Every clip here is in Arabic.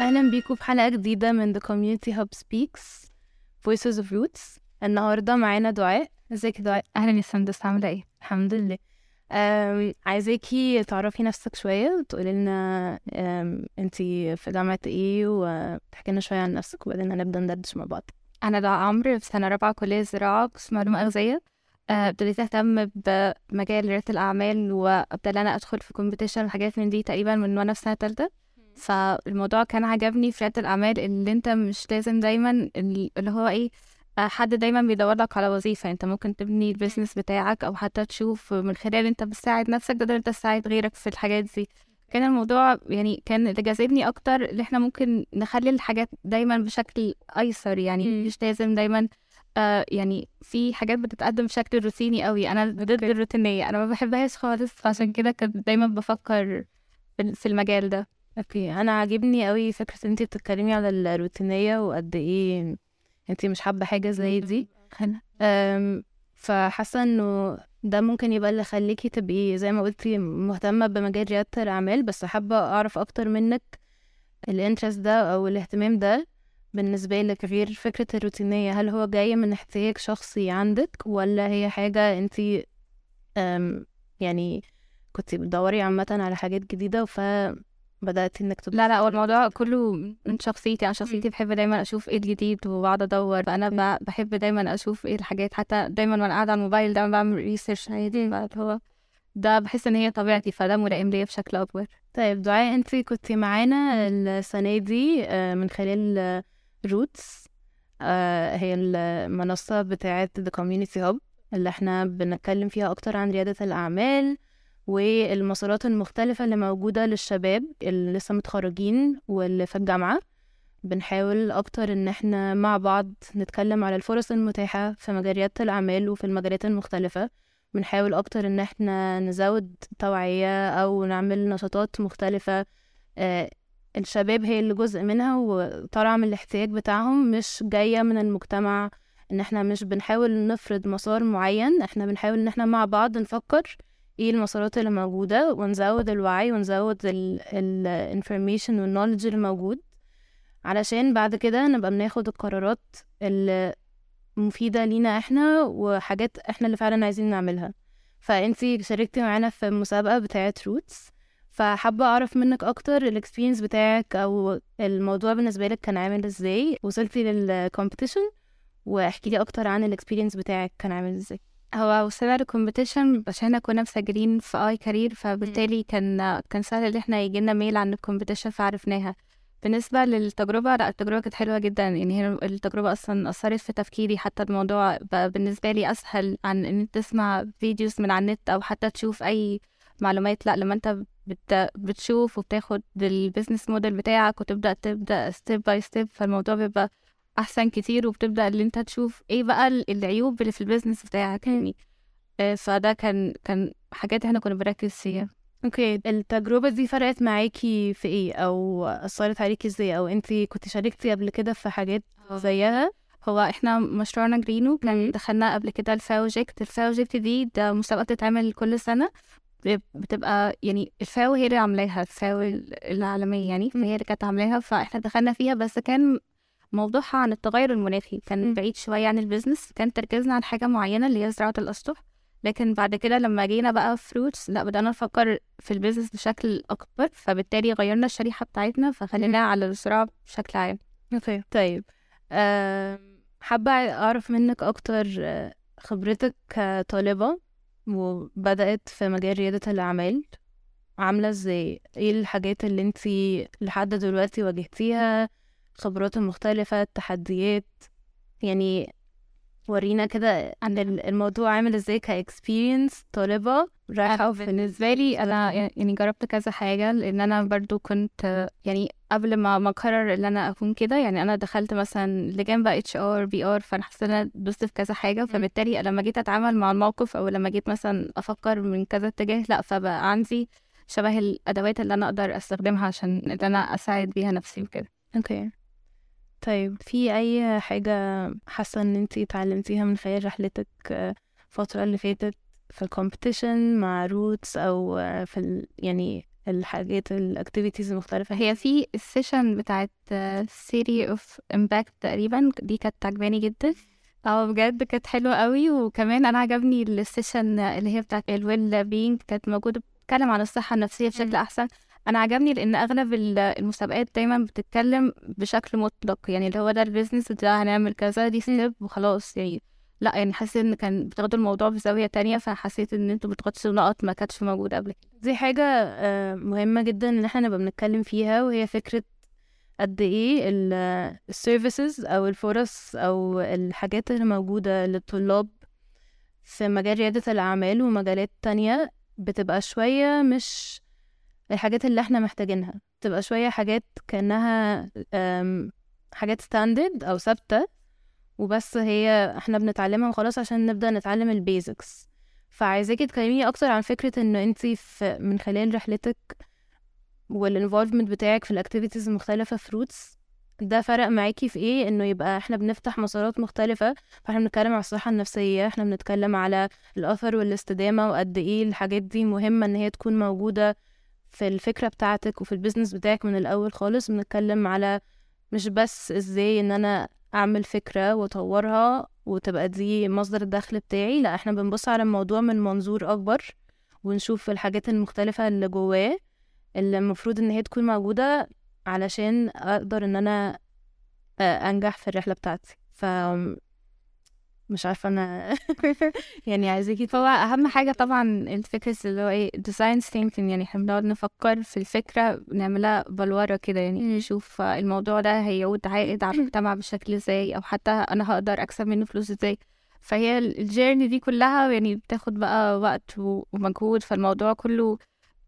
أهلا بيكم في حلقة جديدة من The Community Hub Speaks Voices of Roots. النهاردة معانا دعاء. ازيك دعاء؟ أهلا يا سندس عاملة إيه؟ الحمد لله. عايزاكي تعرفي نفسك شوية وتقولي لنا انتي في جامعة إيه وتحكي لنا شوية عن نفسك وبعدين هنبدأ ندردش مع بعض. أنا دعاء عمرو في سنة رابعة كلية زراعة قسم علوم آه، ابتديت أهتم بمجال ريادة الأعمال وأبتدى أنا أدخل في كومبيتيشن وحاجات من دي تقريبا من وأنا في سنة تالتة. فالموضوع كان عجبني في ريادة الأعمال اللي أنت مش لازم دايما ال- اللي هو إيه آه، حد دايما بيدور لك على وظيفة. أنت ممكن تبني البيزنس بتاعك أو حتى تشوف من خلال أنت بتساعد نفسك تقدر أنت تساعد غيرك في الحاجات دي. كان الموضوع يعني كان اللي جاذبني أكتر اللي إحنا ممكن نخلي الحاجات دايما بشكل أيسر يعني. مش لازم دايما آه يعني في حاجات بتتقدم بشكل روتيني قوي. أنا ضد الروتينية. أنا ما بحبهاش خالص فعشان كده كنت دايما بفكر في في المجال ده. Okay. أنا عاجبني قوي فكرة إن أنتي بتتكلمي على الروتينية وقد إيه أنتي مش حابة حاجة زي دي. أم، فحاسة إنه ده ممكن يبقى اللي يخليكي تبقي زي ما قلتي مهتمة بمجال ريادة الأعمال بس حابة أعرف أكتر منك ال interest ده أو الاهتمام ده. بالنسبة لك غير فكرة الروتينية هل هو جاي من احتياج شخصي عندك ولا هي حاجة انتي أم، يعني كنتي بتدوري عامة على حاجات جديدة فبدأتي انك تبقي لا لا هو الموضوع كله من شخصيتي أنا شخصيتي بحب دايما أشوف إيه الجديد وبقعد أدور. فأنا ب- بحب دايما أشوف إيه الحاجات حتى دايما وأنا قاعدة على الموبايل دايما بعمل research عادي فاللي هو ده بحس إن هي طبيعتي فده ملائم ليا بشكل أكبر. طيب دعاء انت كنت معانا السنة دي آه، من خلال Roots هي المنصة بتاعة The Community Hub اللي إحنا بنتكلم فيها أكتر عن ريادة الأعمال والمسارات المختلفة اللي موجودة للشباب اللي لسه متخرجين واللي في الجامعة. بنحاول أكتر إن إحنا مع بعض نتكلم على الفرص المتاحة في مجال ريادة الأعمال وفي المجالات المختلفة. بنحاول أكتر إن إحنا نزود توعية أو نعمل نشاطات مختلفة آه، الشباب هي اللي جزء منها وطالعة من الاحتياج بتاعهم مش جاية من المجتمع إن إحنا مش بنحاول نفرض مسار معين إحنا بنحاول إن إحنا مع بعض نفكر إيه المسارات اللي موجودة ونزود الوعي ونزود ال ال information والكنولج اللي موجود علشان بعد كده نبقى بناخد القرارات اللي مفيدة لينا إحنا وحاجات إحنا اللي فعلا عايزين نعملها. فأنتي شاركتي معانا في مسابقة بتاعة روتس فحابة أعرف منك أكتر ال experience بتاعك أو الموضوع بالنسبة لك كان عامل إزاي؟ وصلتي لل competition واحكي لي أكتر عن ال experience بتاعك كان عامل إزاي. هو وصلنا لل competition عشان إحنا كنا مسجلين في iCareer فبالتالي كان كان سهل إن إحنا يجيلنا mail عن ال competition فعرفناها. بالنسبة للتجربة لا التجربة كانت حلوة جدا. يعني هي التجربة أصلا أثرت في تفكيري. حتى الموضوع بقى بالنسبة لي أسهل عن إن أنت تسمع videos من على النت أو حتى تشوف أي معلومات لأ لما أنت بت... بتشوف وبتاخد ال business model بتاعك وتبدأ تبدأ step by step فالموضوع بيبقى أحسن كتير وبتبدأ اللي أنت تشوف إيه بقى ال- العيوب اللي في ال business بتاعك يعني. آه، فده كان كان حاجات إحنا كنا بنركز فيها. Okay التجربة دي فرقت معاكي في إيه؟ أو أثرت عليكي إزاي؟ أو انتي كنت شاركتي قبل كده في حاجات زيها؟ هو إحنا مشروعنا جرينو دخلنا قبل كده الفاوجيكت الفاوجيكت دي ده مسابقة بتتعمل كل سنة. ب- بتبقى يعني الفاو هي اللي عاملاها الفاو ال- العالمية يعني فهي اللي كانت عاملاها فإحنا دخلنا فيها بس كان موضوعها عن التغير المناخي كان مم. بعيد شوية عن ال business كان تركيزنا عن حاجة معينة اللي هي زراعة الأسطح لكن بعد كده لما جينا بقى ف Roots لأ بدأنا نفكر في ال business بشكل أكبر فبالتالي غيرنا الشريحة بتاعتنا فخلينا على الزراعة بشكل عام. Okay. طيب أم، حابة أعرف منك أكتر أه، خبرتك كطالبة وبدأت في مجال ريادة الأعمال. عاملة إزاي؟ إيه الحاجات اللي انتي لحد دلوقتي واجهتيها؟ خبرات المختلفة التحديات يعني ورينا كده عن ال- الموضوع عامل إزاي ك experience طالبة. رايحة. بالنسبة لي أنا يعني جربت كذا حاجة لأن أنا برضو كنت يعني قبل ما ما أقرر إن أنا أكون كده يعني أنا دخلت مثلا لجان بقى HR PR فأنا حسيت إن أنا دوست في كذا حاجة. فبالتالي لما جيت أتعامل مع الموقف أو لما جيت مثلا أفكر من كذا اتجاه لأ فبقى عندي شبه الأدوات اللي أنا أقدر أستخدمها عشان إن أنا أساعد بيها نفسي وكده. Okay. طيب في أي حاجة حاسة إن أنتي اتعلمتيها من خلال رحلتك آه، الفترة اللي فاتت؟ في ال competition مع Roots أو في ال يعني الحاجات ال activities المختلفة. هي في ال session بتاعت theory of impact تقريبا دي كانت عجباني جدا. آه بجد كانت حلوة قوي. وكمان أنا عجبني ال session اللي هي بتاعت ال well-being كانت موجودة بتتكلم عن الصحة النفسية بشكل أحسن. أنا عجبني لأن أغلب المسابقات دايما بتتكلم بشكل مطلق. يعني اللي هو ده ال business ده هنعمل كذا دي step وخلاص يعني لا يعني حسيت إن كان بتاخدوا الموضوع بزاويه تانية فحسيت إن أنتوا بتغطوا نقط ما كانتش موجودة قبل كده. دي حاجة آه، مهمة جدا إن إحنا نبقى بنتكلم فيها وهي فكرة قد إيه ال services أو الفرص أو الحاجات اللي موجودة للطلاب في مجال ريادة الأعمال ومجالات تانية بتبقى شوية مش الحاجات اللي إحنا محتاجينها. تبقى شوية حاجات كأنها حاجات standard أو ثابتة. وبس هي إحنا بنتعلمها وخلاص عشان نبدأ نتعلم ال basics فعايزاكي تكلميني أكتر عن فكرة إن انتي في من خلال رحلتك وال involvement بتاعك في ال activities المختلفة في Roots ده فرق معاكي في إيه؟ إنه يبقى إحنا بنفتح مسارات مختلفة فإحنا بنتكلم على الصحة النفسية إحنا بنتكلم على الأثر والاستدامة وقد إيه الحاجات دي مهمة إن هي تكون موجودة في الفكرة بتاعتك وفي البيزنس بتاعك من الأول خالص. بنتكلم على مش بس إزاي إن أنا أعمل فكرة وأطورها وتبقى دي مصدر الدخل بتاعي. لا إحنا بنبص على الموضوع من منظور أكبر ونشوف الحاجات المختلفة اللي جواه اللي المفروض إن هي تكون موجودة علشان أقدر إن أنا أنجح في الرحلة بتاعتي. ف مش عارفة أنا يعني عايزاكي هو أهم حاجة طبعا الفكرة اللي هو إيه design thinking يعني إحنا بنقعد نفكر في الفكرة نعملها بلورة كده يعني نشوف الموضوع ده هيعود عائد على المجتمع بشكل إزاي أو حتى أنا هقدر أكسب منه فلوس إزاي. فهي ال journey دي كلها يعني بتاخد بقى وقت ومجهود فالموضوع كله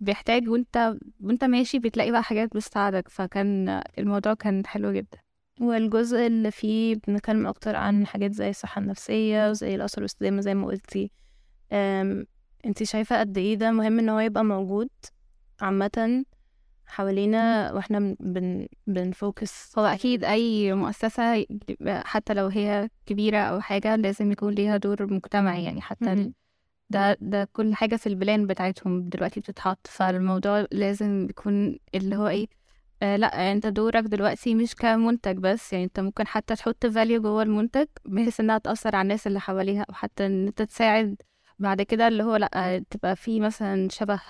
بيحتاج وأنت وأنت ماشي بتلاقي بقى حاجات بتساعدك. فكان الموضوع كان حلو جدا. والجزء اللي فيه بنتكلم أكتر عن حاجات زي الصحة النفسية وزي الأثر والاستدامة زي ما قلتي. انتي شايفة قد إيه ده مهم إن هو يبقى موجود عامة حوالينا وإحنا بن بنفوكس؟ هو أكيد أي مؤسسة حتى لو هي كبيرة أو حاجة لازم يكون ليها دور مجتمعي يعني حتى ده ده كل حاجة في البلان بتاعتهم دلوقتي بتتحط. فالموضوع لازم يكون اللي هو إيه آه لا انت دورك دلوقتي مش كمنتج بس يعني انت ممكن حتى تحط value جوه المنتج بحيث انها تأثر على الناس اللي حواليها أو حتى إن انت تساعد بعد كده اللي هو لا تبقى في مثلا شبه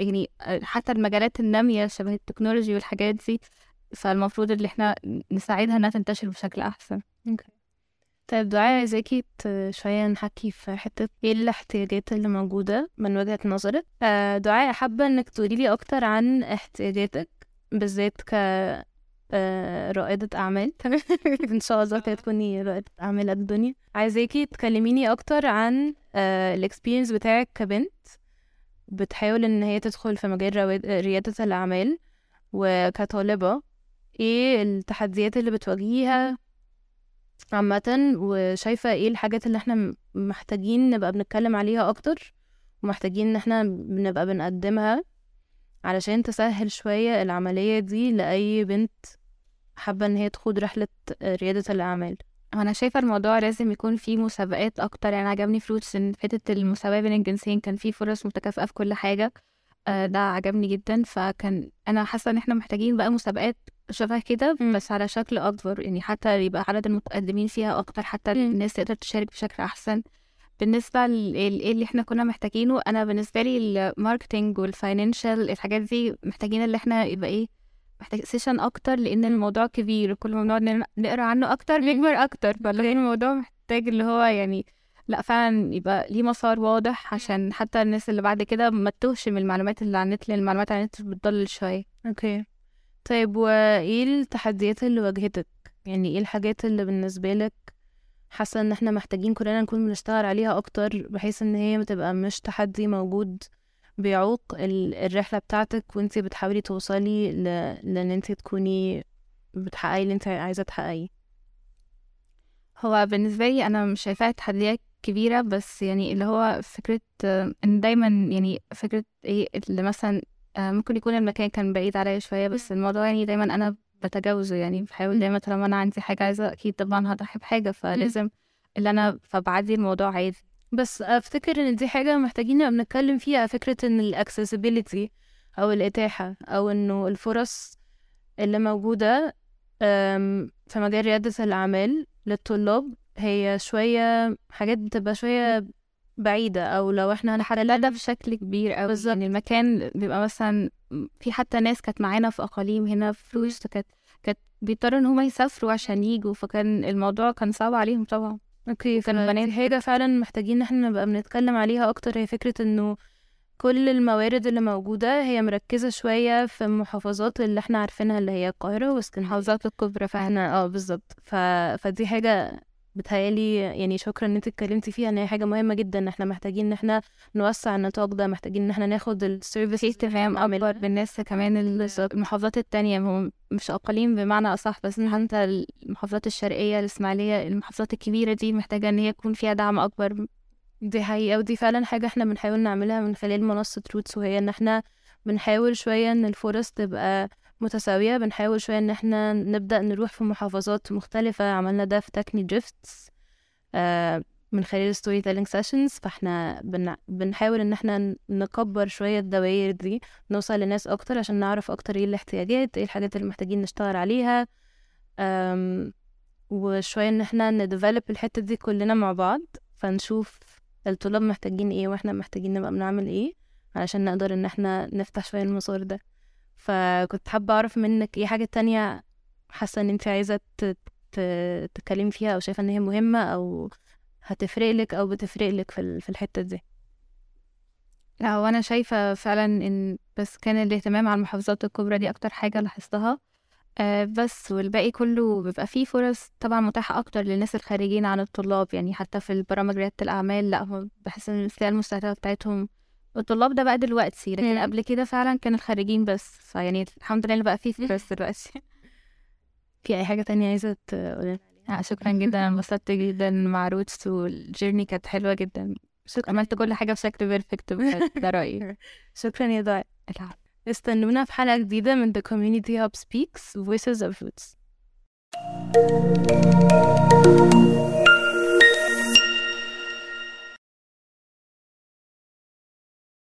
يعني حتى المجالات النامية شبه ال technology والحاجات دي فالمفروض اللي إحنا نساعدها إنها تنتشر بشكل أحسن. okay. طيب دعاء عايزاكي شوية نحكي في حتة إيه الاحتياجات اللي موجودة من وجهة نظرك؟ آه، دعاء حابة إنك تقوليلي أكتر عن احتياجاتك. بالذات ك آه، رائدة أعمال. إن شاء الله كده تكوني رائدة أعمال الدنيا. عايزاكي تكلميني أكتر عن الإكسبيرينس بتاعك كبنت. بتحاول إن هي تدخل في مجال ريادة الأعمال وكطالبة. إيه التحديات اللي بتواجهيها عامة؟ وشايفة إيه الحاجات اللي إحنا محتاجين نبقى بنتكلم عليها أكتر؟ ومحتاجين إن إحنا نبقى بنقدمها؟ علشان تسهل شوية العملية دي لأي بنت حابة إن هي تخوض رحلة ريادة الأعمال. أنا شايفة الموضوع لازم يكون فيه مسابقات أكتر. يعني عجبني فلوس إن حتة المساواة بين الجنسين كان فيه فرص متكافئة في كل حاجة. آه، ده عجبني جدا. فكان أنا حاسة إن إحنا محتاجين بقى مسابقات شبه كده بس على شكل أكبر. يعني حتى يبقى عدد المتقدمين فيها أكتر حتى الناس تقدر تشارك بشكل أحسن. بالنسبة لإيه اللي إحنا كنا محتاجينه أنا بالنسبة لي ال marketing وال financial الحاجات دي محتاجين اللي إحنا يبقى إيه محتاج session أكتر لأن الموضوع كبير كل ما بنقعد نقرأ عنه أكتر بيكبر أكتر فاللي الموضوع محتاج اللي هو يعني لأ فعلا يبقى ليه مسار واضح عشان حتى الناس اللي بعد كده ما تتوهش من المعلومات اللي على النت لأن المعلومات على النت بتضل شوية. okay. طيب وإيه التحديات اللي واجهتك؟ يعني إيه الحاجات اللي بالنسبة لك حاسة إن إحنا محتاجين كلنا نكون بنشتغل عليها أكتر بحيث إن هي تبقى مش تحدي موجود بيعوق الرحلة بتاعتك وإنتي بتحاولي توصلي ل... لإن إنتي تكوني بتحققي اللي انت عايزة تحققيه. هو بالنسبة لي أنا مش شايفاها تحديات كبيرة بس يعني اللي هو فكرة إن دايما يعني فكرة إيه اللي مثلا آه، ممكن يكون المكان كان بعيد عليا شوية بس الموضوع يعني دايما أنا بتجاوزه يعني بحاول دايما طالما أنا عندي حاجة عايزة أكيد طبعا هضحي بحاجة فلازم اللي أنا فبعدي الموضوع عادي. بس أفتكر إن دي حاجة محتاجين نبقى بنتكلم فيها فكرة إن الاكسسبيليتي أو الإتاحة أو إنه الفرص اللي موجودة أم، في مجال ريادة الأعمال للطلاب هي شوية حاجات بتبقى شوية بعيدة أو لو إحنا حلها ده بشكل كبير أوي. بالظبط. يعني المكان بيبقى مثلا في حتى ناس كانت معانا في أقاليم هنا في روس كانت كانت بيضطروا إن هما يسافروا عشان يجوا فكان الموضوع كان صعب عليهم طبعا. أوكي كان فدي البنات حاجة فعلا محتاجين إن إحنا نبقى بنتكلم عليها أكتر. هي فكرة إنه كل الموارد اللي موجودة هي مركزة شوية في المحافظات اللي إحنا عارفينها اللي هي القاهرة واسكندرية المحافظات الكبرى فإحنا آه بالظبط. ف... فدي حاجة بتهيألي يعني شكرا إن أنت اتكلمتي فيها إن هي حاجة مهمة جدا إحنا محتاجين إن إحنا نوسع النطاق ده محتاجين إن إحنا ناخد ال service في اهتمام أكبر بالناس كمان ال- المحافظات التانية هو مش أقاليم بمعنى أصح بس حتى المحافظات الشرقية الإسماعيلية المحافظات الكبيرة دي محتاجة إن هي يكون فيها دعم أكبر. دي حقيقة ودي فعلا حاجة إحنا بنحاول نعملها من خلال منصة Roots وهي إن إحنا بنحاول شوية إن الفرص تبقى متساوية. بنحاول شوية إن إحنا نبدأ نروح في محافظات مختلفة. عملنا ده في Techne Drifts آه من خلال storytelling sessions فإحنا بن... بنحاول إن إحنا نكبر شوية الدوائر دي نوصل لناس أكتر عشان نعرف أكتر إيه الاحتياجات إيه الحاجات اللي محتاجين نشتغل عليها. أم... وشوية إن إحنا ن develop الحتة دي كلنا مع بعض. فنشوف الطلاب محتاجين إيه وإحنا محتاجين نبقى بنعمل إيه علشان نقدر إن إحنا نفتح شوية المسار ده. فكنت حابة أعرف منك إيه حاجة تانية حاسة إن أنت عايزة تتكلمي فيها أو شايفة إن هي مهمة أو هتفرق لك أو بتفرق لك في ال- في الحتة دي؟ لا وأنا شايفة فعلا إن بس كان الاهتمام على المحافظات الكبرى دي أكتر حاجة لاحظتها. آه بس والباقي كله بيبقى فيه فرص طبعا متاحة أكتر للناس الخارجين عن الطلاب. يعني حتى في البرامج ريادة الأعمال لا بحس إن الفئة المستهدفة بتاعتهم الطلاب ده بقى دلوقتي لكن مم. قبل كده فعلا كان الخارجين بس. فيعني الحمد لله بقى فيه فرص دلوقتي. في أي حاجة تانية عايزة تقولي آه، شكرا جدا انبسطت جدا مع Roots وال journey كانت حلوة جدا. شكرا. عملت كل حاجة بشكل perfect ده رأيي. شكرا يا دعاء العفو. استنونا في حلقة جديدة من The Community Hub Speaks Voices of Roots.